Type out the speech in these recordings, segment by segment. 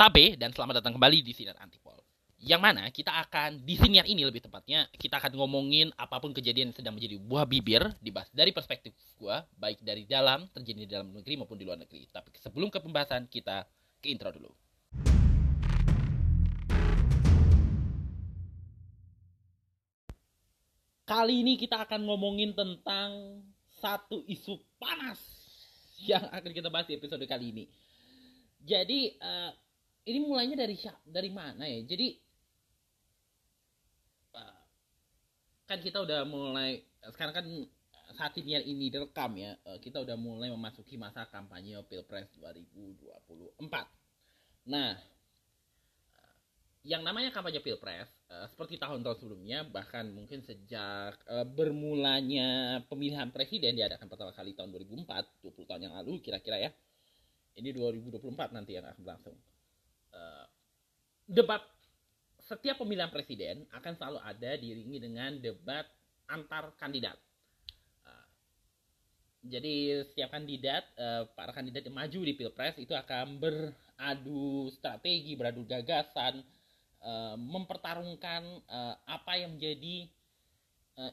Tabe dan selamat datang kembali di Sinar Antipol. Yang mana kita akan di siniar ini lebih tepatnya kita akan ngomongin apa pun kejadian yang sedang menjadi buah bibir dibahas dari perspektif gua baik dari dalam terjadi di dalam negeri maupun di luar negeri. Tapi sebelum ke pembahasan kita ke intro dulu. Kali ini kita akan ngomongin tentang satu isu panas yang akan kita bahas di episode kali ini. Jadi uh, ini mulainya dari dari mana ya? Jadi uh, kan kita udah mulai sekarang kan saat ini ini direkam ya uh, kita udah mulai memasuki masa kampanye pilpres 2024. Nah yang namanya kampanye pilpres seperti tahun-tahun sebelumnya bahkan mungkin sejak bermulanya pemilihan presiden diadakan pertama kali tahun 2004 20 tahun yang lalu kira-kira ya ini 2024 nanti yang akan berlangsung debat. Setiap pemilihan presiden akan selalu ada diiringi dengan debat antar kandidat. Uh, jadi setiap kandidat uh, para kandidat yang maju di pilpres itu akan beradu strategi beradu gagasan Eh, mempertarungkan uh, apa yang menjadi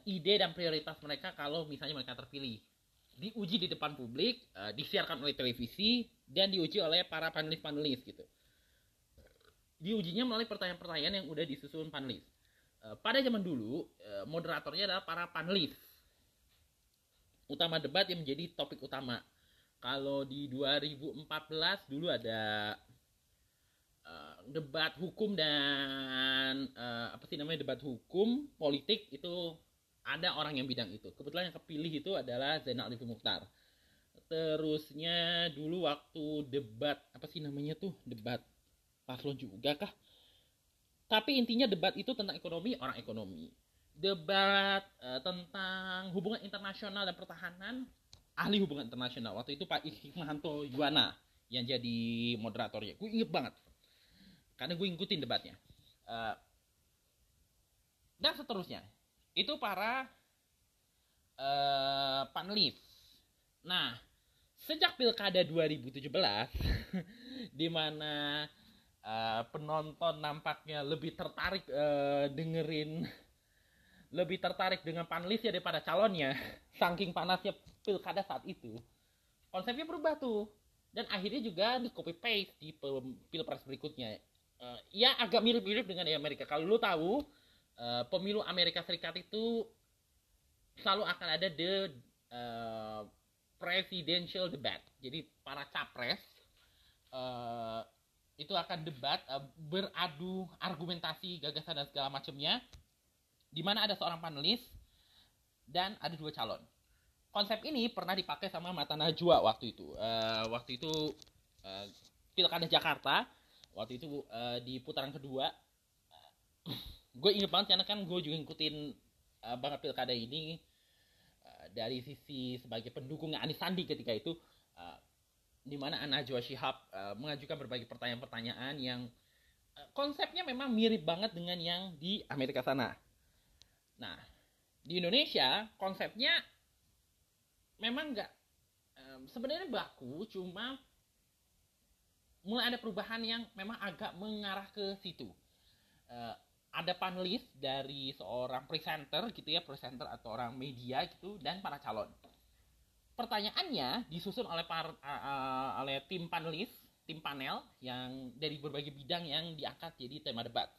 ide dan prioritas mereka kalau misalnya mereka terpilih. Diuji di depan publik disiarkan oleh televisi dan diuji oleh para panelis-panelis gitu diujinya melalui pertanyaan-pertanyaan yang udah disusun panelis uh, pada zaman dulu uh, moderatornya adalah para panelis utama debat yang menjadi topik utama kalau di 2014 dulu ada uh, debat hukum dan uh, apa sih namanya debat hukum politik itu ada orang yang bidang itu. Kebetulan yang kepilih itu adalah Zainal Arifin Mukhtar. Terusnya dulu waktu debat apa sih namanya tuh debat paslon juga kah? Tapi intinya debat itu tentang ekonomi orang ekonomi. Debat uh, tentang hubungan internasional dan pertahanan ahli hubungan internasional waktu itu Pak Hikmahanto Yuwana yang jadi moderatornya. Gue inget banget karena gue ngikutin debatnya uh, dan seterusnya itu para uh, panelis nah sejak pilkada 2017 di mana uh, penonton nampaknya lebih tertarik uh, dengerin lebih tertarik dengan panelisnya daripada calonnya saking panasnya pilkada saat itu konsepnya berubah tuh dan akhirnya juga di copy paste di pilpres berikutnya uh, ya agak mirip-mirip dengan di Amerika. Kalau lu tahu uh, pemilu Amerika Serikat itu selalu akan ada the uh, presidential debate. Jadi para capres uh, itu akan debat uh, beradu argumentasi gagasan dan segala macamnya di mana ada seorang panelis dan ada dua calon. Konsep ini pernah dipakai sama Mata Najwa waktu itu. Uh, waktu itu uh, Pilkada Jakarta waktu itu uh, di putaran kedua gue inget banget karena kan gue juga ngikutin uh, banget pilkada ini uh, dari sisi sebagai pendukung Anis Sandi ketika itu uh, di mana Najwa Shihab uh, mengajukan berbagai pertanyaan-pertanyaan yang uh, konsepnya memang mirip banget dengan yang di Amerika sana. Nah, di Indonesia konsepnya memang nggak um, sebenarnya baku, cuma mulai ada perubahan yang memang agak mengarah ke situ. Uh, ada panelis dari seorang presenter gitu ya, presenter atau orang media gitu dan para calon. Pertanyaannya disusun oleh par, uh, oleh tim panelis, tim panel yang dari berbagai bidang yang diangkat jadi tema debat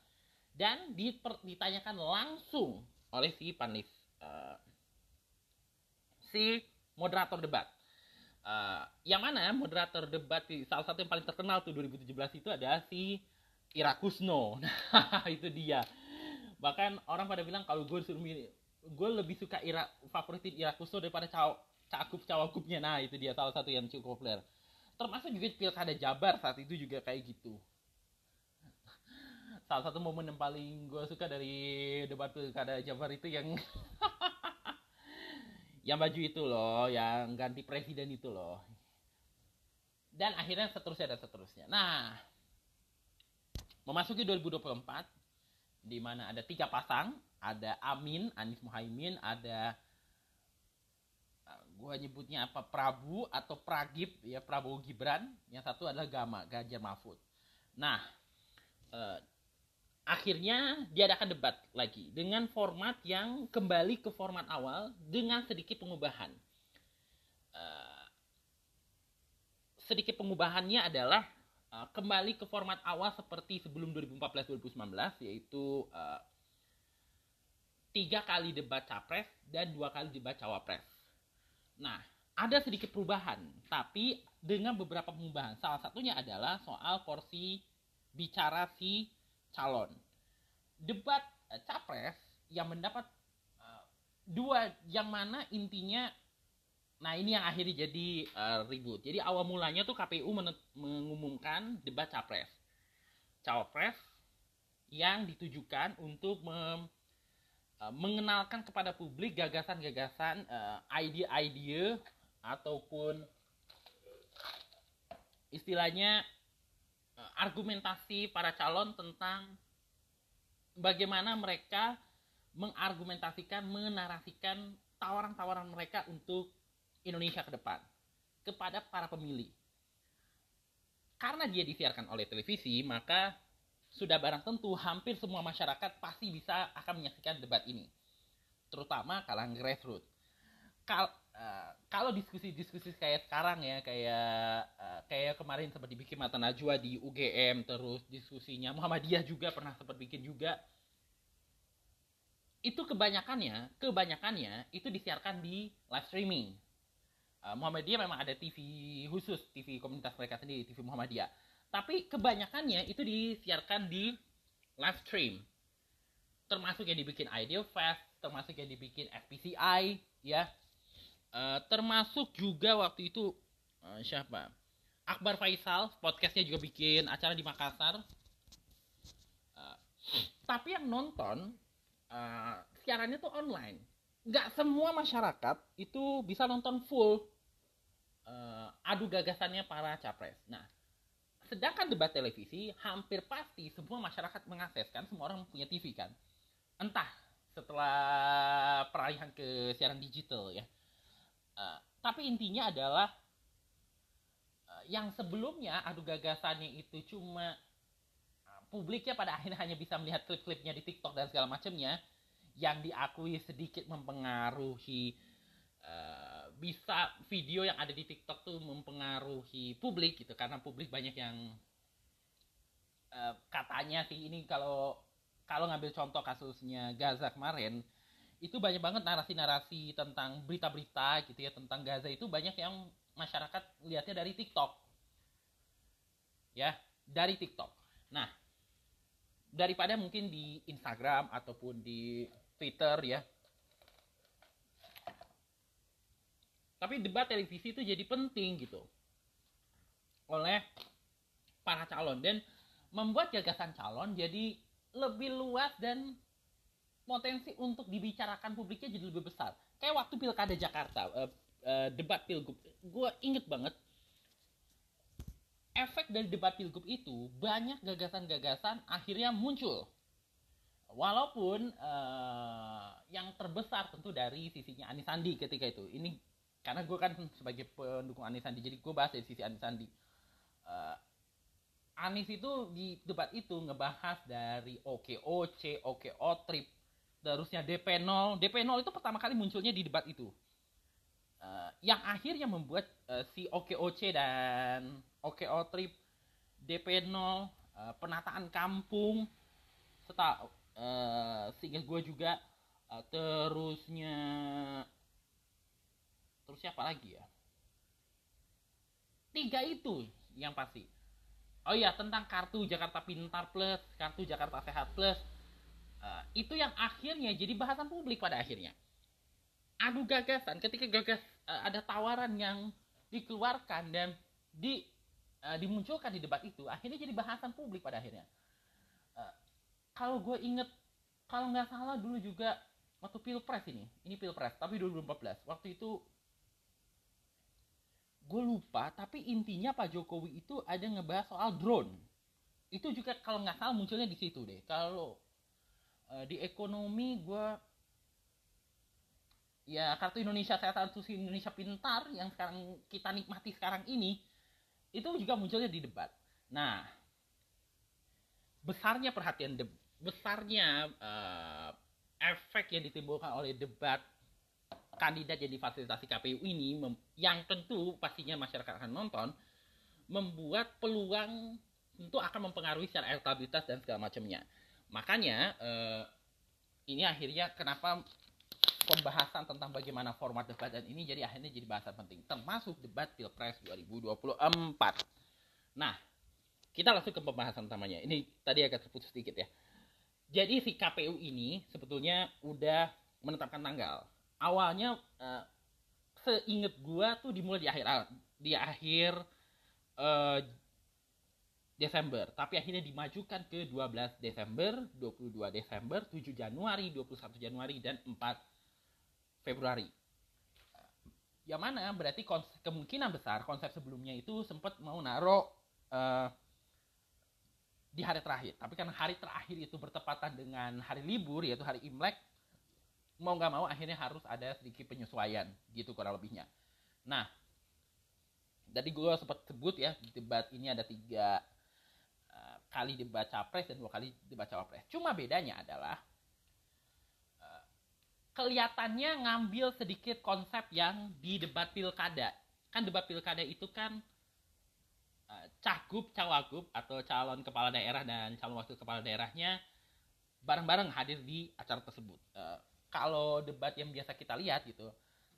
dan diper, ditanyakan langsung oleh si panelis, uh, si moderator debat. Uh, yang mana moderator debat di salah satu yang paling terkenal tuh 2017 itu ada si Ira Kusno. Nah, itu dia. Bahkan orang pada bilang kalau gue suruh gue lebih suka Ira favoritin Ira Kusno daripada caw, cakup cawagupnya. Nah, itu dia salah satu yang cukup populer. Termasuk juga pilkada Jabar saat itu juga kayak gitu. Salah satu momen yang paling gue suka dari debat pilkada Jabar itu yang yang baju itu loh, yang ganti presiden itu loh. Dan akhirnya seterusnya dan seterusnya. Nah, memasuki 2024 di mana ada tiga pasang, ada Amin, Anies Muhaimin, ada eh, gue nyebutnya apa Prabu atau Pragib ya Prabowo Gibran, yang satu adalah Gama Ganjar Mahfud. Nah, uh, akhirnya diadakan debat lagi dengan format yang kembali ke format awal dengan sedikit pengubahan. Uh, sedikit pengubahannya adalah uh, kembali ke format awal seperti sebelum 2014-2019 yaitu uh, tiga kali debat capres dan dua kali debat cawapres. Nah, ada sedikit perubahan, tapi dengan beberapa pengubahan. Salah satunya adalah soal porsi bicara si calon. Debat uh, capres yang mendapat uh, dua yang mana intinya Nah ini yang akhirnya jadi uh, ribut. Jadi awal mulanya tuh KPU mengumumkan debat capres, cawapres yang ditujukan untuk mem uh, mengenalkan kepada publik gagasan-gagasan, uh, ide-ide ataupun istilahnya uh, argumentasi para calon tentang bagaimana mereka mengargumentasikan, menarasikan tawaran-tawaran mereka untuk Indonesia ke depan kepada para pemilih. Karena dia disiarkan oleh televisi, maka sudah barang tentu hampir semua masyarakat pasti bisa akan menyaksikan debat ini. Terutama kalangan grassroots. Kal uh, kalau diskusi-diskusi kayak sekarang ya, kayak uh, kayak kemarin sempat dibikin Mata Najwa di UGM, terus diskusinya Muhammadiyah juga pernah sempat bikin juga. Itu kebanyakannya, kebanyakannya itu disiarkan di live streaming uh, Muhammadiyah memang ada TV khusus, TV komunitas mereka sendiri, TV Muhammadiyah. Tapi kebanyakannya itu disiarkan di live stream. Termasuk yang dibikin Idea Fest, termasuk yang dibikin FPCI, ya. Uh, termasuk juga waktu itu uh, siapa? Akbar Faisal, podcastnya juga bikin acara di Makassar. Uh, tapi yang nonton uh, siarannya tuh online nggak semua masyarakat itu bisa nonton full uh, adu gagasannya para capres. Nah, sedangkan debat televisi hampir pasti semua masyarakat mengakses kan, semua orang punya TV kan. Entah setelah peralihan ke siaran digital ya. Uh, tapi intinya adalah uh, yang sebelumnya adu gagasannya itu cuma uh, publiknya pada akhirnya hanya bisa melihat klip-klipnya di TikTok dan segala macamnya yang diakui sedikit mempengaruhi uh, bisa video yang ada di TikTok tuh mempengaruhi publik gitu karena publik banyak yang uh, katanya sih ini kalau kalau ngambil contoh kasusnya Gaza kemarin itu banyak banget narasi-narasi tentang berita-berita gitu ya tentang Gaza itu banyak yang masyarakat lihatnya dari TikTok ya dari TikTok nah daripada mungkin di Instagram ataupun di Twitter ya. Tapi debat televisi itu jadi penting gitu. Oleh para calon. Dan membuat gagasan calon jadi lebih luas dan potensi untuk dibicarakan publiknya jadi lebih besar. Kayak waktu pilkada Jakarta, uh, uh, debat pilgub, gue inget banget efek dari debat pilgub itu banyak gagasan-gagasan akhirnya muncul. Walaupun uh, yang terbesar tentu dari sisinya Anis Sandi ketika itu. Ini karena gue kan sebagai pendukung Anis Sandi jadi gue bahas dari sisi Anis Sandi. Uh, Anis itu di debat itu ngebahas dari OKOC, OKO trip terusnya DP0 DP0 itu pertama kali munculnya di debat itu. Uh, yang akhirnya membuat uh, si OKOC dan OKO trip DP0 uh, penataan kampung serta uh, seingat gue juga uh, terusnya terus siapa lagi ya? Tiga itu yang pasti. Oh iya tentang kartu Jakarta Pintar Plus kartu Jakarta Sehat Plus. Uh, itu yang akhirnya jadi bahasan publik pada akhirnya. Adu gagasan. Ketika gagas uh, ada tawaran yang dikeluarkan dan di uh, dimunculkan di debat itu akhirnya jadi bahasan publik pada akhirnya. Kalau gue inget kalau nggak salah dulu juga waktu pilpres ini. Ini pilpres tapi 2014 waktu itu gue lupa tapi intinya Pak Jokowi itu ada ngebahas soal drone. Itu juga kalau nggak salah munculnya di situ deh. Kalau uh, di ekonomi gue ya kartu Indonesia Sehat satu Indonesia Pintar yang sekarang kita nikmati sekarang ini itu juga munculnya di debat. Nah besarnya perhatian de besarnya uh, efek yang ditimbulkan oleh debat kandidat yang difasilitasi KPU ini yang tentu pastinya masyarakat akan nonton membuat peluang tentu akan mempengaruhi secara elektabilitas dan segala macamnya. Makanya uh, ini akhirnya kenapa pembahasan tentang bagaimana format debat dan ini jadi akhirnya jadi bahasan penting termasuk debat Pilpres 2024. Nah, kita langsung ke pembahasan utamanya. Ini tadi agak terputus sedikit ya. Jadi si KPU ini sebetulnya udah menetapkan tanggal. Awalnya uh, seinget gua tuh dimulai di akhir di akhir uh, Desember, tapi akhirnya dimajukan ke 12 Desember, 22 Desember, 7 Januari, 21 Januari dan 4 Februari. Yang mana berarti kemungkinan besar konsep sebelumnya itu sempat mau naruh uh, di hari terakhir. Tapi karena hari terakhir itu bertepatan dengan hari libur yaitu hari Imlek, mau nggak mau akhirnya harus ada sedikit penyesuaian gitu kurang lebihnya. Nah, tadi gue sempat sebut ya debat ini ada tiga kali debat capres dan dua kali debat cawapres. Cuma bedanya adalah uh, kelihatannya ngambil sedikit konsep yang di debat pilkada. Kan debat pilkada itu kan uh, cagup, cawagup atau calon kepala daerah dan calon wakil kepala daerahnya bareng-bareng hadir di acara tersebut. Uh, kalau debat yang biasa kita lihat gitu,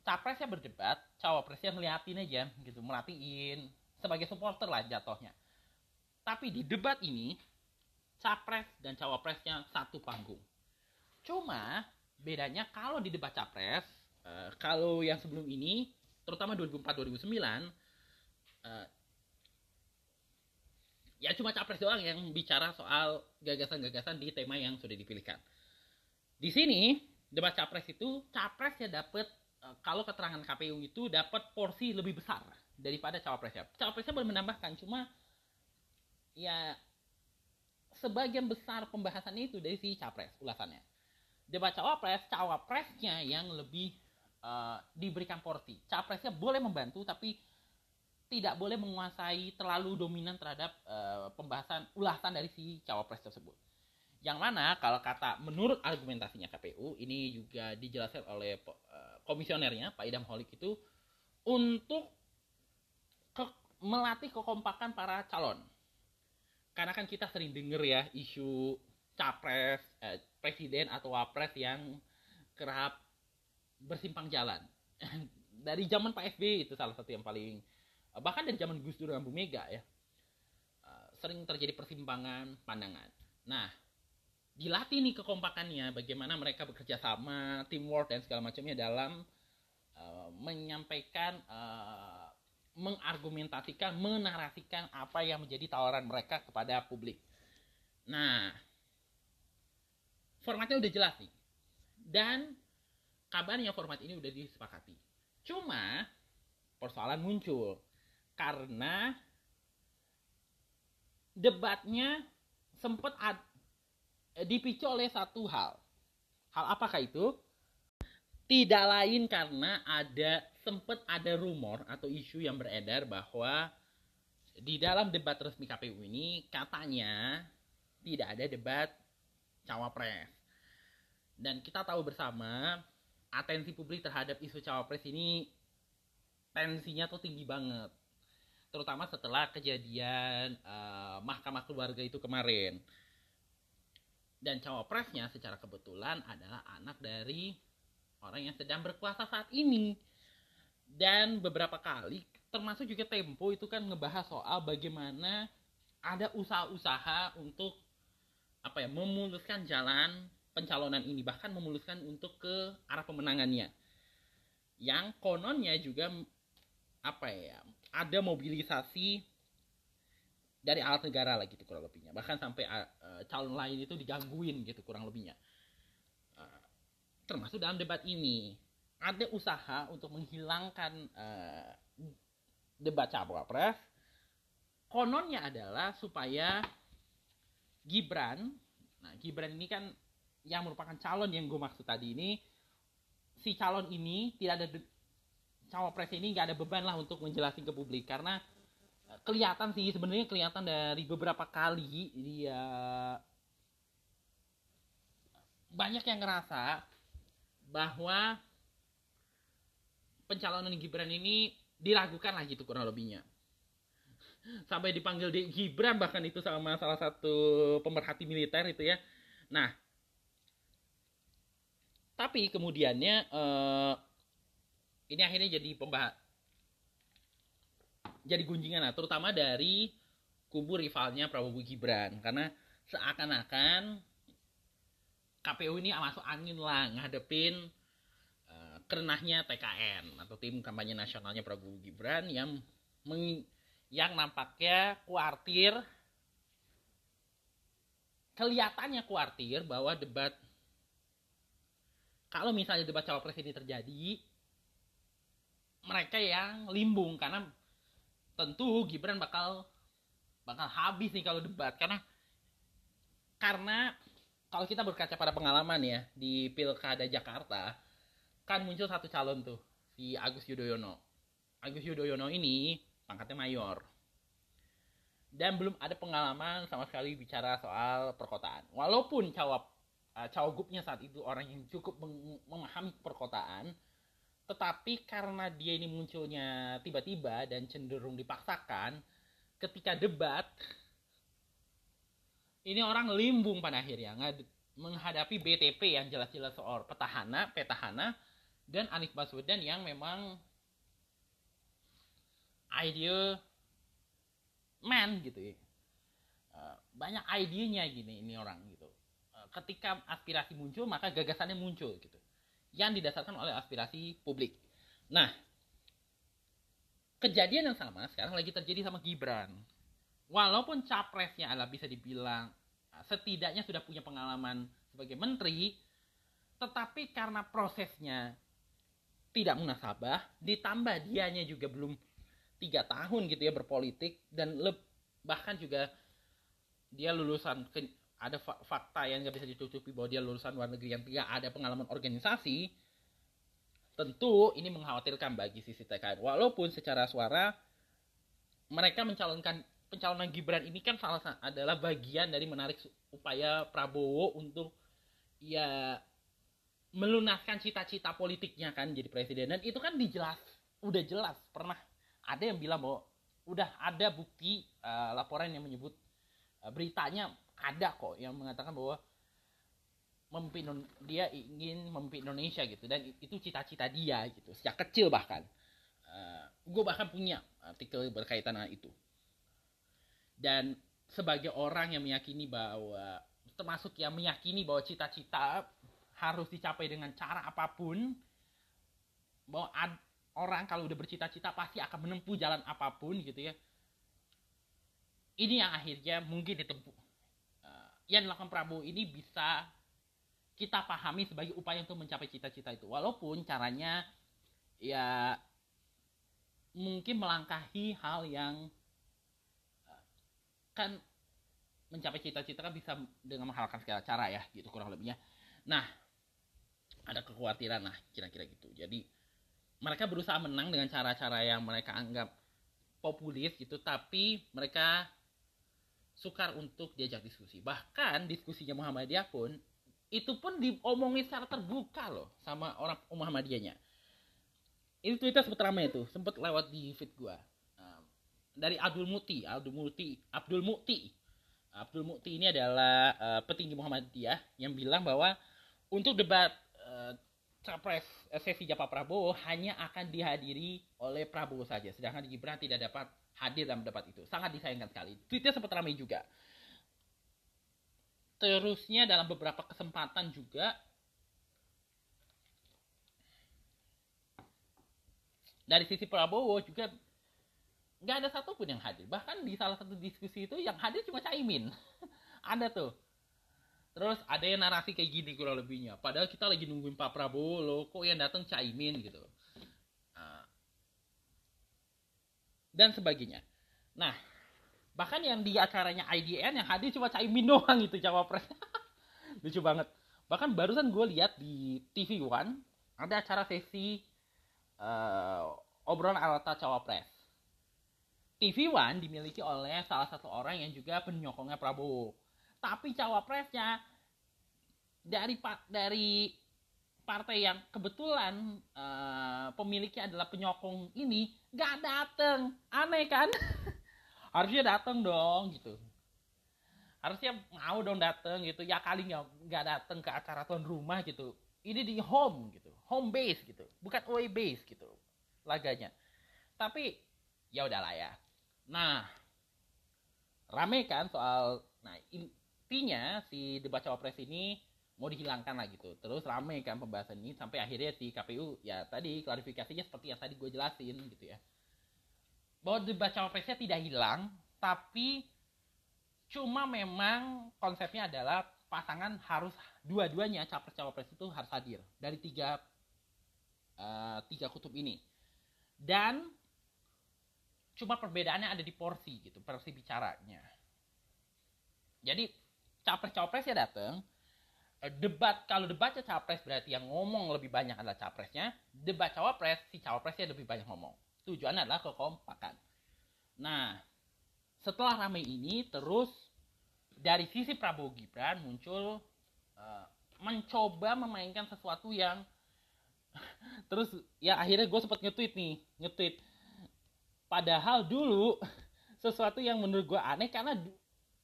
capresnya berdebat, cawapresnya ngeliatin aja gitu, merhatiin sebagai supporter lah jatuhnya tapi di debat ini, capres dan cawapresnya satu panggung. Cuma bedanya kalau di debat capres, uh, kalau yang sebelum ini, terutama 2004-2009, uh, ya cuma capres doang yang bicara soal gagasan-gagasan di tema yang sudah dipilihkan. Di sini debat capres itu capres ya dapat uh, kalau keterangan KPU itu dapat porsi lebih besar daripada cawapresnya. Cawapresnya boleh menambahkan cuma ya sebagian besar pembahasannya itu dari si capres ulasannya. Debat cawapres cawapresnya yang lebih uh, diberikan porsi. Capresnya boleh membantu tapi tidak boleh menguasai terlalu dominan terhadap uh, pembahasan ulasan dari si cawapres tersebut yang mana kalau kata menurut argumentasinya KPU ini juga dijelaskan oleh uh, komisionernya Pak Idam Holik itu untuk ke, melatih kekompakan para calon. Karena kan kita sering denger ya isu capres eh, presiden atau wapres yang kerap bersimpang jalan. Dari zaman Pak SBY itu salah satu yang paling bahkan dari zaman Gus Dur dan Bu Mega ya eh, sering terjadi persimpangan pandangan. Nah dilatih nih kekompakannya bagaimana mereka bekerja sama teamwork dan segala macamnya dalam uh, menyampaikan uh, mengargumentasikan, menarasikan apa yang menjadi tawaran mereka kepada publik. Nah, formatnya udah jelas nih. Dan kabarnya format ini udah disepakati. Cuma persoalan muncul karena debatnya sempat dipicu oleh satu hal. Hal apakah itu? Tidak lain karena ada sempat ada rumor atau isu yang beredar bahwa di dalam debat resmi KPU ini katanya tidak ada debat cawapres. Dan kita tahu bersama atensi publik terhadap isu cawapres ini tensinya tuh tinggi banget. Terutama setelah kejadian uh, mahkamah keluarga itu kemarin. Dan cawapresnya secara kebetulan adalah anak dari orang yang sedang berkuasa saat ini. Dan beberapa kali, termasuk juga Tempo itu kan ngebahas soal bagaimana ada usaha-usaha untuk apa ya memuluskan jalan pencalonan ini bahkan memuluskan untuk ke arah pemenangannya yang kononnya juga apa ya ada mobilisasi dari alat negara lah gitu kurang lebihnya. Bahkan sampai uh, calon lain itu digangguin gitu kurang lebihnya. Termasuk dalam debat ini ada usaha untuk menghilangkan uh, debat cawapres. Kononnya adalah supaya Gibran nah Gibran ini kan yang merupakan calon yang gue maksud tadi ini si calon ini tidak ada cawapres ini nggak ada beban lah untuk menjelaskan ke publik. Karena kelihatan sih sebenarnya kelihatan dari beberapa kali. Dia banyak yang ngerasa bahwa pencalonan Gibran ini diragukan lah gitu kurang lebihnya. Sampai dipanggil di Gibran bahkan itu sama salah satu pemerhati militer itu ya. Nah tapi kemudiannya eh, ini akhirnya jadi pembahas jadi gunjingan lah terutama dari kubu rivalnya Prabowo Gibran. Karena seakan-akan KPU ini masuk angin lah ngadepin uh, kerenahnya TKN atau tim kampanye nasionalnya Prabowo Gibran yang meng, yang nampaknya kuartir kelihatannya kuartir bahwa debat kalau misalnya debat cawapres ini terjadi mereka yang limbung karena tentu Gibran bakal bakal habis nih kalau debat. Karena karena kalau kita berkaca pada pengalaman ya di pilkada Jakarta kan muncul satu calon tuh si Agus Yudhoyono. Agus Yudhoyono ini pangkatnya mayor. Dan belum ada pengalaman sama sekali bicara soal perkotaan. Walaupun cawap uh, cawagupnya saat itu orang yang cukup memahami perkotaan tetapi karena dia ini munculnya tiba-tiba dan cenderung dipaksakan ketika debat ini orang limbung pada akhirnya menghadapi BTP yang jelas-jelas soal petahana, petahana dan Anies Baswedan yang memang ide man gitu ya. Eh, banyak idenya gini ini orang gitu. Eh, ketika aspirasi muncul maka gagasannya muncul gitu yang didasarkan oleh aspirasi publik. Nah kejadian yang sama sekarang lagi terjadi sama Gibran. Walaupun capresnya adalah bisa dibilang eh, setidaknya sudah punya pengalaman sebagai menteri tetapi karena prosesnya tidak munasabah ditambah dianya juga belum tiga tahun gitu ya berpolitik dan bahkan juga dia lulusan ada fakta yang nggak bisa ditutupi bahwa dia lulusan luar negeri yang tidak ada pengalaman organisasi tentu ini mengkhawatirkan bagi sisi TKN walaupun secara suara mereka mencalonkan pencalonan Gibran ini kan salah satu adalah bagian dari menarik upaya Prabowo untuk ya melunaskan cita-cita politiknya kan jadi presiden. Dan itu kan dijelas udah jelas pernah ada yang bilang bahwa udah ada bukti uh, laporan yang menyebut uh, beritanya ada kok yang mengatakan bahwa memimpin dia ingin memimpin Indonesia gitu. Dan itu cita-cita dia gitu sejak kecil bahkan. Uh, gue bahkan punya artikel berkaitan dengan itu. Dan sebagai orang yang meyakini bahwa termasuk yang meyakini bahwa cita-cita harus dicapai dengan cara apa pun bahwa ad, orang kalau udah bercita-cita pasti akan menempuh jalan apa pun gitu ya. Ini yang akhirnya mungkin ditempuh uh, yang dilakukan Prabowo ini bisa kita pahami sebagai upaya untuk mencapai cita-cita itu. Walaupun caranya ya mungkin melangkahi hal yang uh, kan mencapai cita-cita kan bisa dengan menghalalkan segala cara ya gitu kurang lebihnya. Nah ada kekhawatiran lah kira-kira gitu. Jadi mereka berusaha menang dengan cara-cara yang mereka anggap populis gitu tapi mereka sukar untuk diajak diskusi. Bahkan diskusinya Muhammadiyah pun itu pun diomongin secara terbuka loh sama orang Muhammadiyahnya. Itu Twitter sempat ramai itu sempat lewat di feed gua. Dari Abdul Muti Abdul Muti Abdul Muti. Abdul Muti ini adalah uh, petinggi Muhammadiyah yang bilang bahwa untuk debat uh, capres sesi Japa Prabowo hanya akan dihadiri oleh Prabowo saja, sedangkan Gibran tidak dapat hadir dalam debat itu. Sangat disayangkan sekali. Tweetnya sempat ramai juga. Terusnya dalam beberapa kesempatan juga dari sisi Prabowo juga nggak ada satupun yang hadir. Bahkan di salah satu diskusi itu yang hadir cuma Caimin. ada tuh Terus ada yang narasi kayak gini kurang lebihnya. Padahal kita lagi nungguin Pak Prabowo loh, kok yang datang Caimin gitu. Nah, dan sebagainya. Nah, bahkan yang di acaranya IDN yang hadir cuma Caimin doang itu cawapres. Lucu banget. Bahkan barusan gue lihat di TV One ada acara sesi uh, obrolan alata cawapres. TV One dimiliki oleh salah satu orang yang juga penyokongnya Prabowo. Tapi cawapresnya dari dari partai yang kebetulan uh, pemiliknya adalah penyokong ini nggak dateng. Aneh kan? Harusnya dateng dong gitu. Harusnya mau dong dateng gitu. Ya kali nggak nggak dateng ke acara tuan rumah gitu. Ini di home gitu. Home base gitu. Bukan away base gitu laganya. Tapi ya udahlah ya. Nah rame kan soal nah intinya si debat cawapres ini mau dihilangkan lah gitu. Terus rame kan pembahasan ini sampai akhirnya si KPU ya tadi klarifikasinya seperti yang tadi gue jelasin gitu ya. Bahwa debat cawapresnya tidak hilang tapi cuma memang konsepnya adalah pasangan harus dua-duanya capres cawapres itu harus hadir dari tiga uh, tiga kutub ini. Dan cuma perbedaannya ada di porsi gitu porsi bicaranya. Jadi capres cawapres ya datang debat kalau debatnya capres berarti yang ngomong lebih banyak adalah capresnya. Debat cawapres si cawapresnya lebih banyak ngomong. Tujuannya adalah kekompakan. Nah setelah ramai ini terus dari sisi Prabowo Gibran muncul uh, mencoba memainkan sesuatu yang terus ya akhirnya gue sempat nge-tweet nih nge-tweet. Padahal dulu sesuatu yang menurut gue aneh karena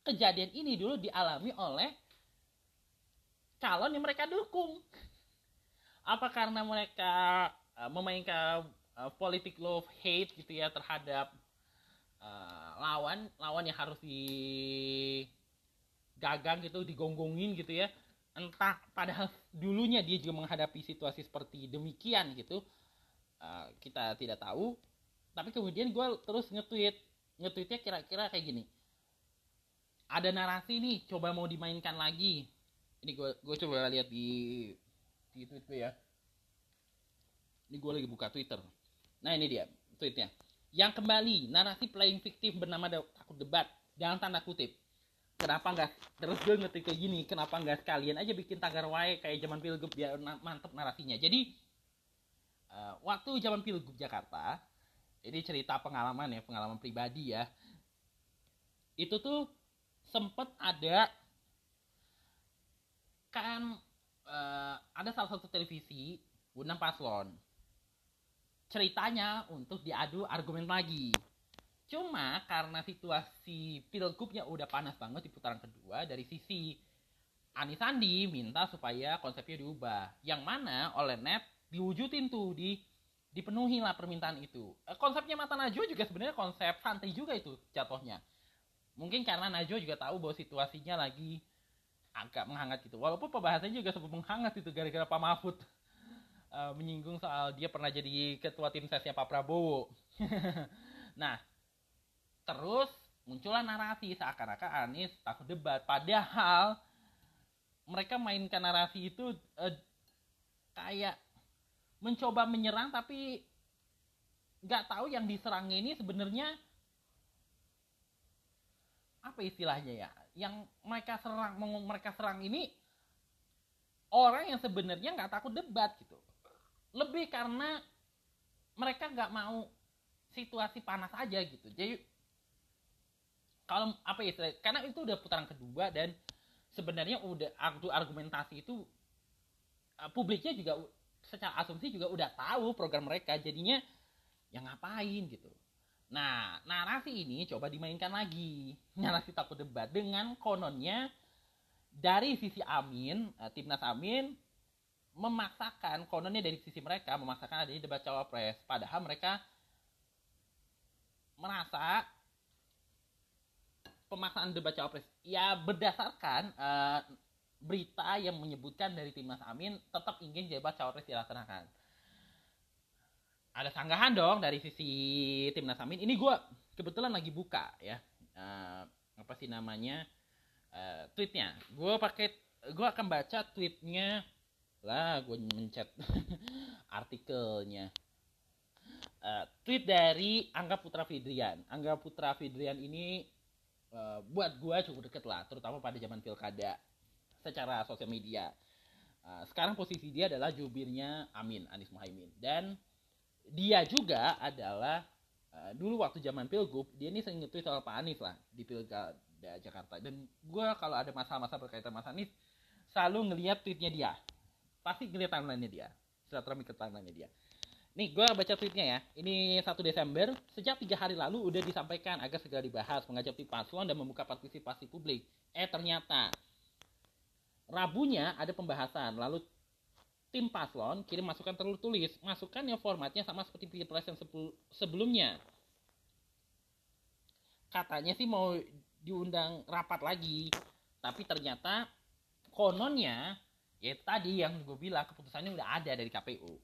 kejadian ini dulu dialami oleh calon yang mereka dukung. Apa karena mereka uh, memainkan uh, politik love hate gitu ya terhadap uh, lawan lawan yang harus digagang gitu, digonggongin gitu ya. Entah padahal dulunya dia juga menghadapi situasi seperti demikian gitu. Uh, kita tidak tahu. Tapi kemudian gue terus nge-tweet. Nge-tweetnya kira-kira kayak gini. Ada narasi nih, coba mau dimainkan lagi ini gue gue coba lihat di di Twitter ya. Ini gue lagi buka Twitter. Nah ini dia tweetnya. Yang kembali narasi playing fiktif bernama takut debat. Jangan tanda kutip kenapa nggak terus gue ngetik kayak gini kenapa nggak sekalian aja bikin tagar wae kayak zaman pilgub biar mantep narasinya jadi uh, waktu zaman pilgub Jakarta ini cerita pengalaman ya pengalaman pribadi ya. Itu tuh sempet ada kan uh, ada salah satu televisi undang paslon. Ceritanya untuk diadu argumen lagi. Cuma karena situasi pilgubnya udah panas banget di putaran kedua dari sisi Anies Sandi minta supaya konsepnya diubah. Yang mana oleh net diwujudin tuh di dipenuhi lah permintaan itu. Eh, konsepnya mata Najwa juga sebenarnya konsep santai juga itu jatuhnya. Mungkin karena Najwa juga tahu bahwa situasinya lagi agak menghangat gitu. Walaupun pembahasannya juga sempat menghangat itu gara-gara Pak Mahfud uh, menyinggung soal dia pernah jadi ketua tim sesnya Pak Prabowo. Nah terus muncullah narasi seakan-akan Anies takut debat. Padahal mereka mainkan narasi itu uh, kayak mencoba menyerang tapi nggak tahu yang diserang ini sebenarnya apa istilahnya ya yang mereka serang mereka serang ini orang yang sebenarnya nggak takut debat gitu. Lebih karena mereka nggak mau situasi panas aja gitu. Jadi kalau apa ya karena itu udah putaran kedua dan sebenarnya udah argumentasi itu uh, publiknya juga secara asumsi juga udah tahu program mereka jadinya yang ngapain gitu Nah, narasi ini coba dimainkan lagi. Narasi takut debat dengan kononnya dari sisi Amin, uh, timnas Amin memaksakan kononnya dari sisi mereka memaksakan adanya debat cawapres. Padahal mereka merasa pemaksaan debat cawapres ya berdasarkan uh, berita yang menyebutkan dari timnas Amin tetap ingin debat cawapres dilaksanakan ada sanggahan dong dari sisi timnas Amin. Ini gue kebetulan lagi buka ya uh, apa sih namanya uh, tweetnya. Gue pakai gue akan baca tweetnya lah gue mencet artikelnya. Uh, tweet dari Angga Putra Fidrian. Angga Putra Fidrian ini uh, buat gue cukup deket lah, terutama pada zaman pilkada secara sosial media. Uh, sekarang posisi dia adalah jubirnya Amin Anies Muhaimin dan dia juga adalah uh, dulu waktu zaman pilgub dia ini sering nge soal Pak Anies lah di pilkada Jakarta dan gue kalau ada masalah-masalah berkaitan Mas Anies selalu ngeliat tweetnya dia pasti ngeliat timelinenya dia silaturahmi ke timelinenya dia Nih, gue baca tweetnya ya. Ini 1 Desember, sejak tiga hari lalu udah disampaikan agar segera dibahas, mengajak tim paslon dan membuka partisipasi publik. Eh, ternyata Rabunya ada pembahasan, lalu tim paslon kirim masukan tertulis. Masukan yang formatnya sama seperti pilpres yang sebelumnya. Katanya sih mau diundang rapat lagi, tapi ternyata kononnya ya tadi yang gue bilang keputusannya udah ada dari KPU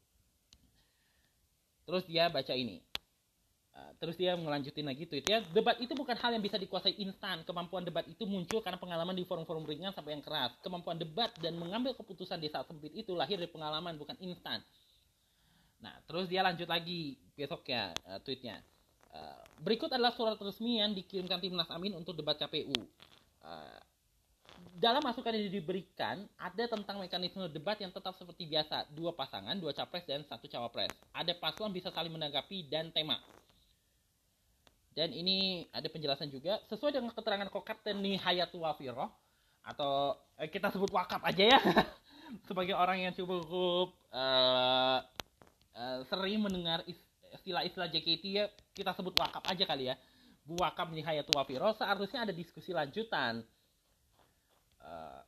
terus dia baca ini uh, terus dia melanjutin lagi tweetnya debat itu bukan hal yang bisa dikuasai instan. Kemampuan debat itu muncul karena pengalaman di forum-forum ringan sampai yang keras. Kemampuan debat dan mengambil keputusan di saat sempit itu lahir dari pengalaman bukan instan. Nah terus dia lanjut lagi besoknya uh, tweetnya. Uh, berikut adalah surat resmi yang dikirimkan timnas amin untuk debat KPU dalam masukan yang diberikan ada tentang mekanisme debat yang tetap seperti biasa. Dua pasangan dua capres dan satu cawapres. Ada paslon bisa saling menanggapi dan tema dan ini ada penjelasan juga sesuai dengan keterangan Kokapten Nihayatul Wafiro atau eh, kita sebut wakaf aja ya sebagai orang yang cukup uh, uh, sering mendengar istilah-istilah JKT ya kita sebut wakaf aja kali ya. Bu Wakaf Nihayatul Wafiro seharusnya ada diskusi lanjutan. Uh,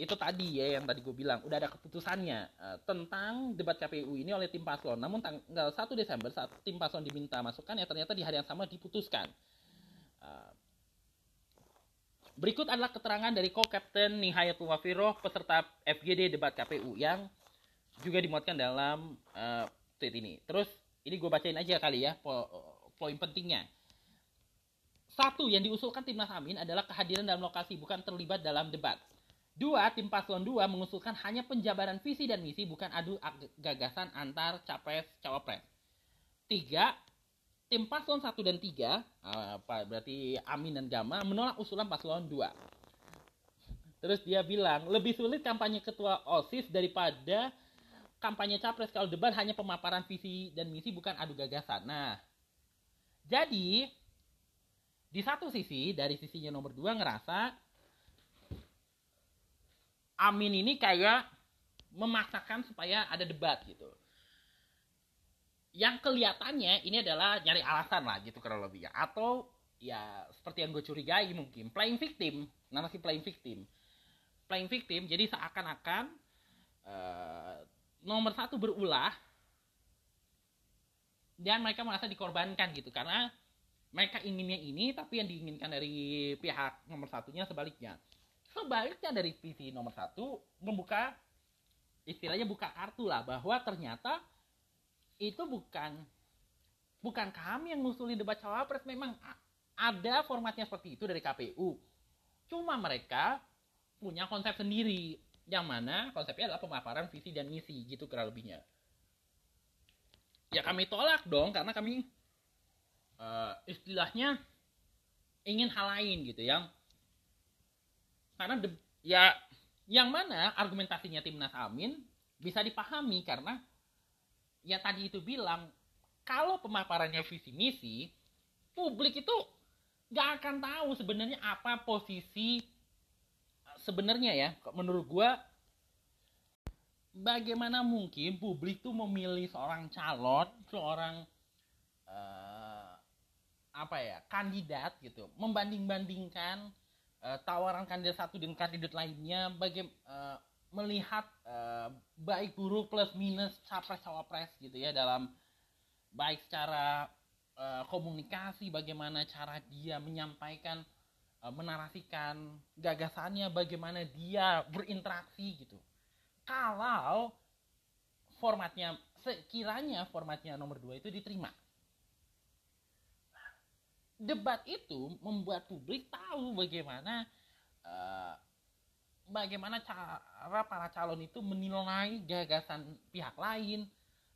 itu tadi ya yang tadi gue bilang udah ada keputusannya uh, tentang debat KPU ini oleh tim paslon. Namun tanggal 1 Desember saat tim paslon diminta masukan ya ternyata di hari yang sama diputuskan. Uh, berikut adalah keterangan dari co-captain Nihayatul Wafiro peserta FGD debat KPU yang juga dimuatkan dalam uh, tweet ini. Terus ini gue bacain aja kali ya po poin pentingnya. Satu yang diusulkan timnas Amin adalah kehadiran dalam lokasi bukan terlibat dalam debat. Dua, tim paslon dua mengusulkan hanya penjabaran visi dan misi bukan adu gagasan antar capres cawapres. Tiga, tim paslon satu dan tiga, apa berarti Amin dan Gama menolak usulan paslon dua. Terus dia bilang lebih sulit kampanye ketua OSIS daripada kampanye capres kalau debat hanya pemaparan visi dan misi bukan adu gagasan. Nah, jadi di satu sisi dari sisinya nomor dua ngerasa Amin ini kayak memaksakan supaya ada debat gitu. Yang kelihatannya ini adalah nyari alasan lah gitu kurang lebih ya. Atau ya seperti yang gue curigai mungkin playing victim nama si playing victim. Playing victim jadi seakan-akan uh, nomor satu berulah dan mereka merasa dikorbankan gitu. Karena mereka inginnya ini tapi yang diinginkan dari pihak nomor satunya sebaliknya sebaliknya dari visi nomor satu membuka istilahnya buka kartu lah bahwa ternyata itu bukan bukan kami yang ngusulin debat cawapres. Memang ada formatnya seperti itu dari KPU cuma mereka punya konsep sendiri yang mana konsepnya adalah pemaparan visi dan misi gitu kurang lebihnya. Ya kami tolak dong karena kami uh, istilahnya ingin hal lain gitu yang karena de, ya yang mana argumentasinya timnas Amin bisa dipahami karena ya tadi itu bilang kalau pemaparannya visi misi publik itu nggak akan tahu sebenarnya apa posisi sebenarnya ya menurut gua bagaimana mungkin publik tuh memilih seorang calon seorang uh, apa ya kandidat gitu membanding-bandingkan uh, tawaran kandidat satu dengan kandidat lainnya bagaimana uh, melihat uh, baik buruk plus minus capres cawapres gitu ya dalam baik secara uh, komunikasi bagaimana cara dia menyampaikan uh, menarasikan gagasannya bagaimana dia berinteraksi gitu. Kalau formatnya sekiranya formatnya nomor dua itu diterima debat itu membuat publik tahu bagaimana uh, bagaimana cara para calon itu menilai gagasan pihak lain,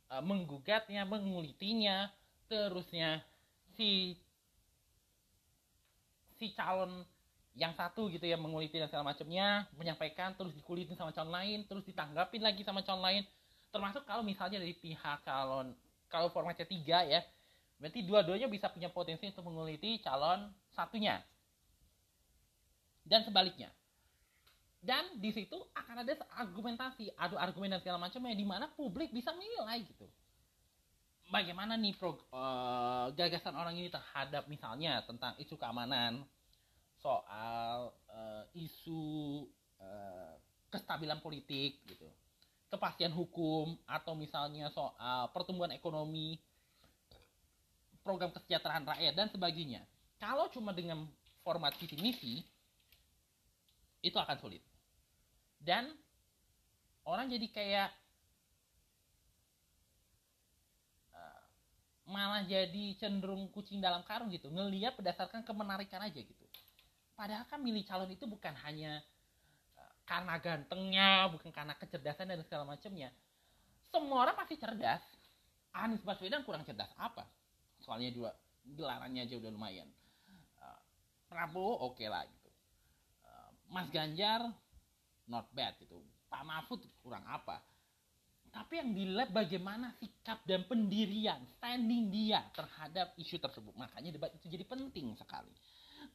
uh, menggugatnya, mengulitinya, terusnya si si calon yang satu gitu ya menguliti dan segala macamnya, menyampaikan terus dikulitin sama calon lain, terus ditanggapin lagi sama calon lain. Termasuk kalau misalnya dari pihak calon kalau formatnya tiga ya, berarti dua-duanya bisa punya potensi untuk menguliti calon satunya. Dan sebaliknya. Dan di situ akan ada argumentasi adu argumen dan segala macamnya di mana publik bisa menilai gitu. Bagaimana nih pro, uh, gagasan orang ini terhadap misalnya tentang isu keamanan soal uh, isu uh, kestabilan politik gitu. Kepastian hukum atau misalnya soal pertumbuhan ekonomi program kesejahteraan rakyat dan sebagainya. Kalau cuma dengan format visi misi itu akan sulit. Dan orang jadi kayak uh, malah jadi cenderung kucing dalam karung gitu. Ngelihat berdasarkan kemenarikan aja gitu. Padahal kan milih calon itu bukan hanya uh, karena gantengnya bukan karena kecerdasan dan segala macamnya. Semua orang pasti cerdas. Anies Baswedan kurang cerdas apa soalnya juga gelarannya aja udah lumayan. Uh, Prabowo oke okay lah gitu. Mas Ganjar not bad gitu. Pak Mahfud kurang apa. Tapi yang dilihat bagaimana sikap dan pendirian standing dia terhadap isu tersebut. Makanya debat itu jadi penting sekali.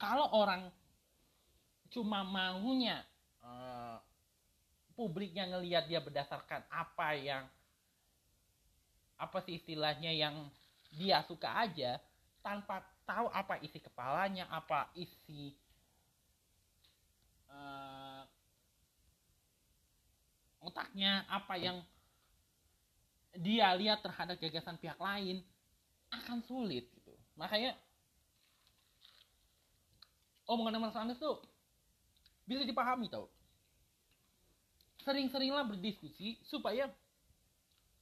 Kalau orang cuma maunya uh, publiknya ngelihat dia berdasarkan apa yang apa sih istilahnya yang dia suka aja tanpa tahu apa isi kepalanya apa isi uh, otaknya apa yang dia lihat terhadap gagasan pihak lain akan sulit gitu. Makanya omongan Mas Anies tuh bisa dipahami tau. Sering-seringlah berdiskusi supaya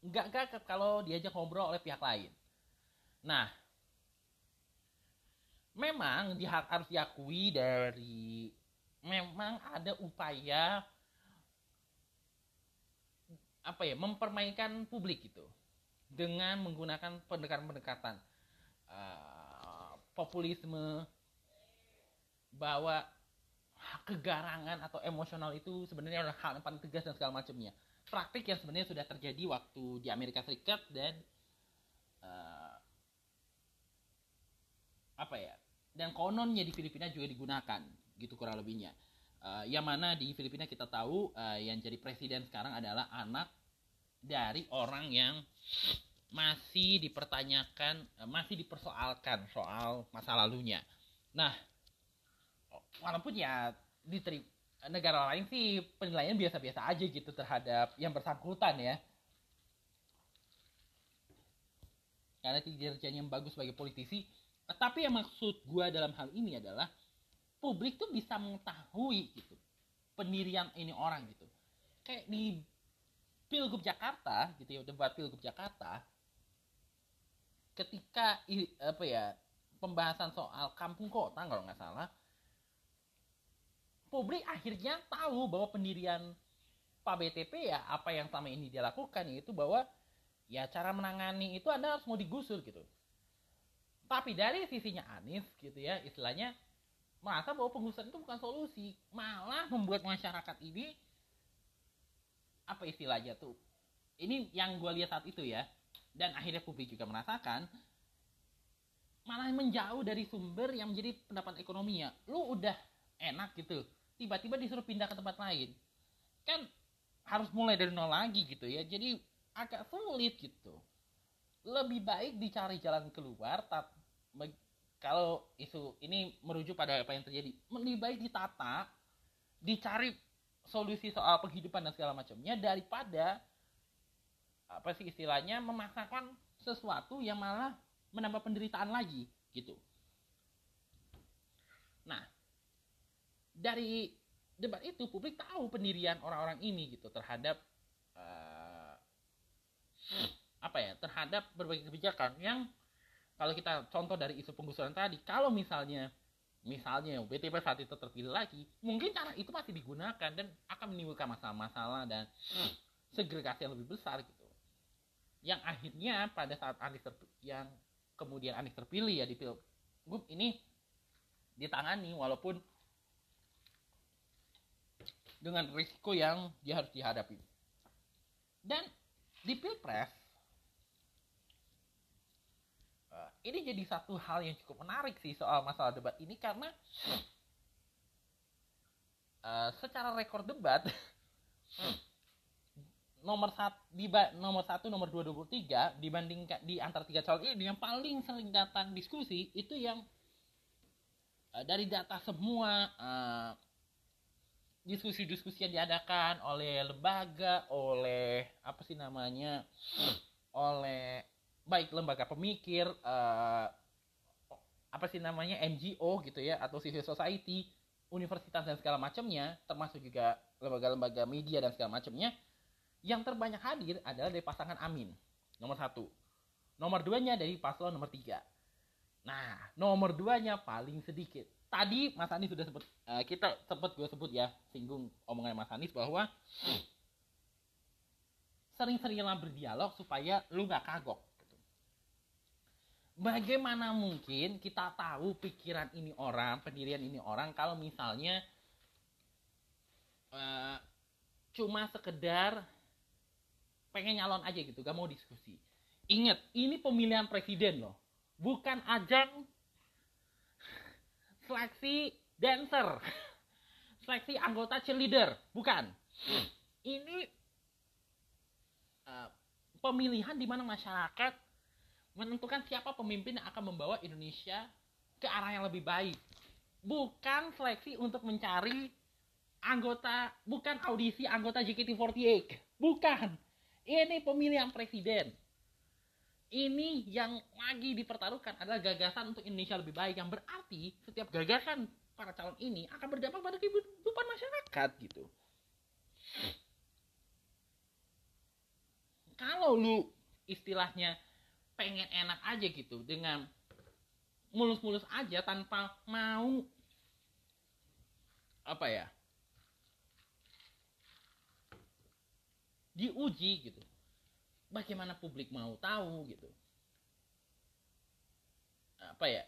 nggak gagap kalau diajak ngobrol oleh pihak lain nah memang dia harus diakui dari memang ada upaya apa ya mempermainkan publik gitu dengan menggunakan pendekatan-pendekatan uh, populisme bahwa kegarangan atau emosional itu sebenarnya adalah hal yang paling tegas dan segala macamnya. Praktik yang sebenarnya sudah terjadi waktu di Amerika Serikat dan uh, apa ya dan kononnya di Filipina juga digunakan gitu kurang lebihnya uh, yang mana di Filipina kita tahu uh, yang jadi presiden sekarang adalah anak dari orang yang masih dipertanyakan, eh, masih dipersoalkan soal masa lalunya. Nah, walaupun ya di negara lain sih penilaian biasa-biasa aja gitu terhadap yang bersangkutan ya. Karena kinerjanya yang bagus sebagai politisi. Tapi yang maksud gue dalam hal ini adalah publik tuh bisa mengetahui gitu pendirian ini orang gitu. Kayak di Pilgub Jakarta gitu ya debat Pilgub Jakarta ketika apa ya pembahasan soal kampung kota kalau nggak salah publik akhirnya tahu bahwa pendirian Pak BTP ya apa yang selama ini dia lakukan yaitu bahwa ya cara menangani itu anda harus mau digusur gitu tapi dari sisinya Anies gitu ya istilahnya merasa bahwa penggusuran itu bukan solusi. Malah membuat masyarakat ini apa istilahnya tuh ini yang gue lihat saat itu ya dan akhirnya publik juga merasakan malah menjauh dari sumber yang menjadi pendapat ekonomi ya. Lu udah enak gitu tiba-tiba disuruh pindah ke tempat lain. Kan harus mulai dari nol lagi gitu ya jadi agak sulit gitu. Lebih baik dicari jalan keluar tapi kalau isu ini merujuk pada apa yang terjadi lebih baik ditata dicari solusi soal penghidupan dan segala macamnya daripada apa sih istilahnya memaksakan sesuatu yang malah menambah penderitaan lagi gitu. Nah, dari debat itu publik tahu pendirian orang-orang ini gitu terhadap uh, apa ya terhadap berbagai kebijakan yang kalau kita contoh dari isu penggusuran tadi kalau misalnya misalnya BTP saat itu terpilih lagi, mungkin cara itu masih digunakan dan akan menimbulkan masalah-masalah dan segregasi yang lebih besar gitu. Yang akhirnya pada saat Anies yang kemudian Anies terpilih ya di pilgub ini ditangani walaupun dengan risiko yang dia harus dihadapi. Dan di pilpres ini jadi satu hal yang cukup menarik sih soal masalah debat ini karena uh, secara rekor debat nomor satu nomor satu nomor dua dua tiga dibandingkan di antara tiga calon ini yang paling sering datang diskusi itu yang uh, dari data semua uh, diskusi-diskusi yang diadakan oleh lembaga oleh apa sih namanya oleh baik lembaga pemikir uh, apa sih namanya NGO gitu ya atau civil society universitas dan segala macamnya termasuk juga lembaga-lembaga media dan segala macamnya yang terbanyak hadir adalah dari pasangan Amin nomor satu. Nomor duanya dari paslon nomor tiga. Nah nomor duanya paling sedikit. Tadi Mas Anies sudah sebut uh, kita sempat gue sebut ya singgung omongan Mas Anies bahwa sering-seringlah berdialog supaya lu nggak kagok. Bagaimana mungkin kita tahu pikiran ini orang pendirian ini orang kalau misalnya uh, cuma sekedar pengen nyalon aja gitu gak mau diskusi. Ingat ini pemilihan presiden loh. Bukan ajang seleksi dancer seleksi anggota cheerleader bukan. Ini uh, pemilihan di mana masyarakat menentukan siapa pemimpin yang akan membawa Indonesia ke arah yang lebih baik. Bukan seleksi untuk mencari anggota bukan audisi anggota JKT48 bukan. Ini pemilihan presiden. Ini yang lagi dipertaruhkan adalah gagasan untuk Indonesia lebih baik yang berarti setiap gagasan para calon ini akan berdampak pada kehidupan masyarakat gitu. Kalau lu istilahnya pengen enak aja gitu dengan mulus-mulus aja tanpa mau apa ya diuji gitu. Bagaimana publik mau tahu gitu. Apa ya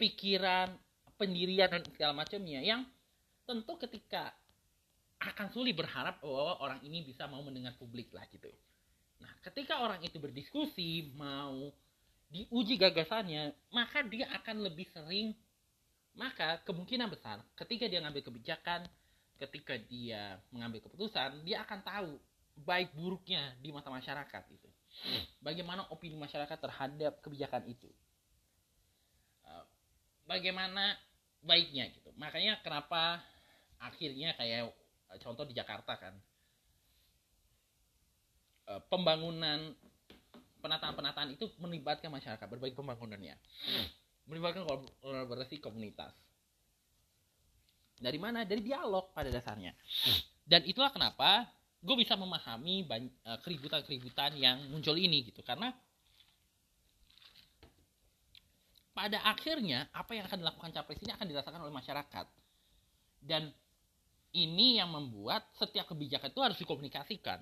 pikiran pendirian dan segala macamnya yang tentu ketika akan sulit berharap bahwa orang ini bisa mau mendengar publik lah gitu nah ketika orang itu berdiskusi mau diuji gagasannya maka dia akan lebih sering maka kemungkinan besar ketika dia ngambil kebijakan ketika dia mengambil keputusan dia akan tahu baik buruknya di mata masyarakat itu. Bagaimana opini masyarakat terhadap kebijakan itu? Eh, bagaimana baiknya gitu. Makanya kenapa akhirnya kayak eh, contoh di Jakarta kan eh, pembangunan penataan-penataan itu melibatkan masyarakat berbagai pembangunannya. Melibatkan kolaborasi komunitas. Dari mana? Dari dialog pada dasarnya. Dan itulah kenapa gue bisa memahami eh, keributan-keributan yang muncul ini gitu. Karena pada akhirnya apa yang akan dilakukan capres ini akan dirasakan oleh masyarakat. Dan ini yang membuat setiap kebijakan itu harus dikomunikasikan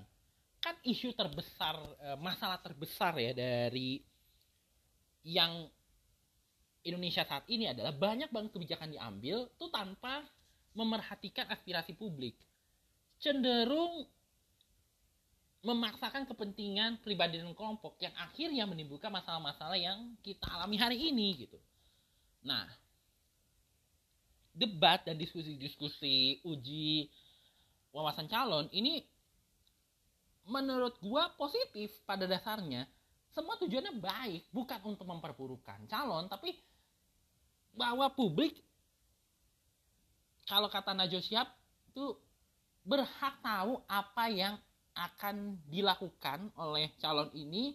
kan isu terbesar eh, masalah terbesar ya dari yang Indonesia saat ini adalah banyak banget kebijakan diambil tuh tanpa memerhatikan aspirasi publik cenderung memaksakan kepentingan pribadi dan kelompok yang akhirnya menimbulkan masalah-masalah yang kita alami hari ini gitu. Nah, debat dan diskusi-diskusi uji wawasan calon ini menurut gua positif pada dasarnya. Semua tujuannya baik, bukan untuk memperburukan calon, tapi bahwa publik kalau kata Najwa Shihab itu berhak tahu apa yang akan dilakukan oleh calon ini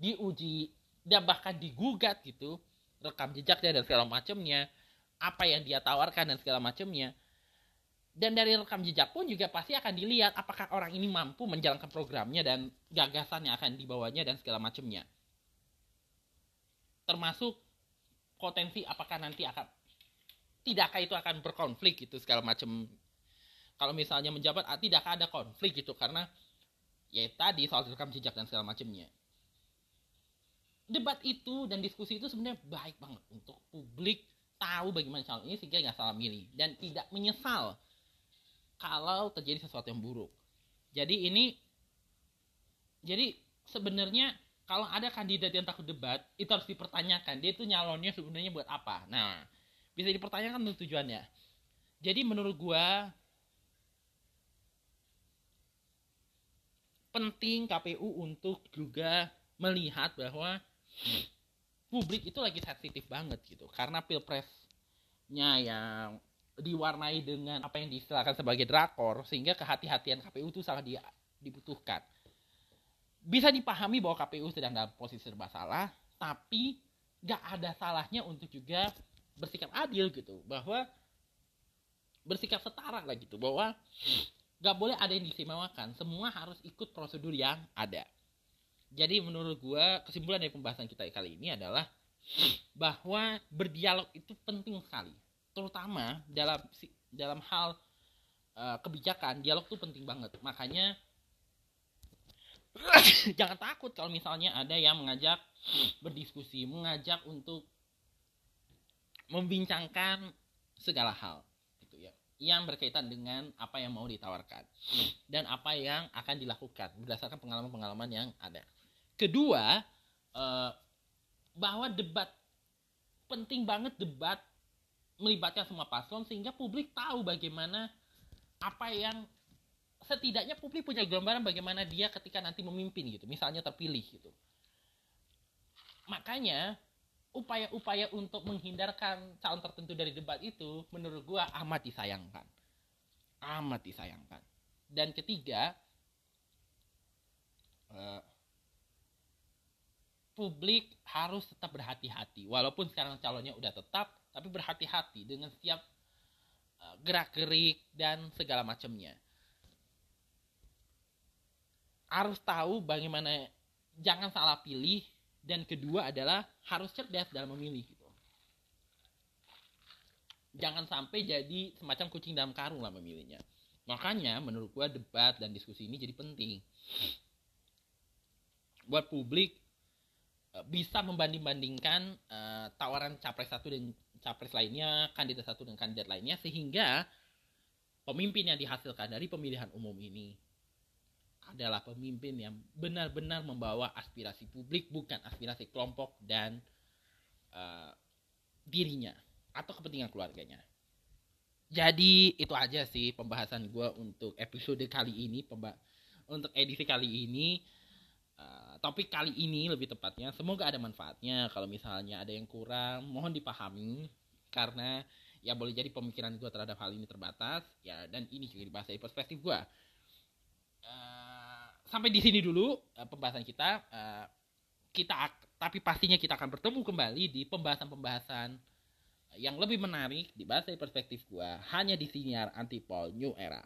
diuji dan bahkan digugat gitu rekam jejaknya dan segala macamnya apa yang dia tawarkan dan segala macamnya dan dari rekam jejak pun juga pasti akan dilihat apakah orang ini mampu menjalankan programnya dan gagasan yang akan dibawanya dan segala macamnya. Termasuk potensi apakah nanti akan tidakkah itu akan berkonflik gitu segala macam. Kalau misalnya menjabat ah, tidak ada konflik gitu karena ya tadi soal rekam jejak dan segala macamnya. Debat itu dan diskusi itu sebenarnya baik banget untuk publik tahu bagaimana calon ini sehingga nggak salah milih dan tidak menyesal kalau terjadi sesuatu yang buruk. Jadi ini jadi sebenarnya kalau ada kandidat yang takut debat itu harus dipertanyakan dia itu nyalonnya sebenarnya buat apa. Nah bisa dipertanyakan tujuannya. Jadi menurut gua penting KPU untuk juga melihat bahwa publik itu lagi sensitif banget gitu. Karena pilpresnya yang diwarnai dengan apa yang diistilahkan sebagai drakor sehingga kehati-hatian KPU itu sangat dibutuhkan. Bisa dipahami bahwa KPU sedang dalam posisi serba salah, tapi gak ada salahnya untuk juga bersikap adil gitu, bahwa bersikap setara lah gitu, bahwa gak boleh ada yang diistimewakan, semua harus ikut prosedur yang ada. Jadi menurut gue kesimpulan dari pembahasan kita kali ini adalah bahwa berdialog itu penting sekali, terutama dalam dalam hal uh, kebijakan dialog itu penting banget. Makanya jangan takut kalau misalnya ada yang mengajak berdiskusi, mengajak untuk membincangkan segala hal gitu ya yang berkaitan dengan apa yang mau ditawarkan dan apa yang akan dilakukan berdasarkan pengalaman-pengalaman yang ada. Kedua, eh, bahwa debat penting banget debat melibatkan semua paslon sehingga publik tahu bagaimana apa yang setidaknya publik punya gambaran bagaimana dia ketika nanti memimpin gitu misalnya terpilih gitu. Makanya upaya-upaya untuk menghindarkan calon tertentu dari debat itu menurut gua amat disayangkan. Amat disayangkan. Dan ketiga uh, publik harus tetap berhati-hati walaupun sekarang calonnya udah tetap tapi berhati-hati dengan setiap uh, gerak-gerik dan segala macamnya harus tahu bagaimana jangan salah pilih dan kedua adalah harus cerdas dalam memilih gitu. Jangan sampai jadi semacam kucing dalam karung lah memilihnya. Makanya menurut gua debat dan diskusi ini jadi penting. Buat publik eh, bisa membanding-bandingkan uh, tawaran capres satu dan capres lainnya, kandidat satu dan kandidat lainnya sehingga pemimpin yang dihasilkan dari pemilihan umum ini adalah pemimpin yang benar-benar membawa aspirasi publik bukan aspirasi kelompok dan uh, dirinya atau kepentingan keluarganya. Jadi itu aja sih pembahasan gue untuk episode kali ini, untuk edisi kali ini, uh, topik kali ini lebih tepatnya. Semoga ada manfaatnya. Kalau misalnya ada yang kurang, mohon dipahami karena ya boleh jadi pemikiran gue terhadap hal ini terbatas ya dan ini juga dibahas dari perspektif gue. Uh, sampai di sini dulu uh, pembahasan kita. Uh, kita tapi pastinya kita akan bertemu kembali di pembahasan-pembahasan yang lebih menarik dibahas dari perspektif gua hanya di siniar Antipol New Era.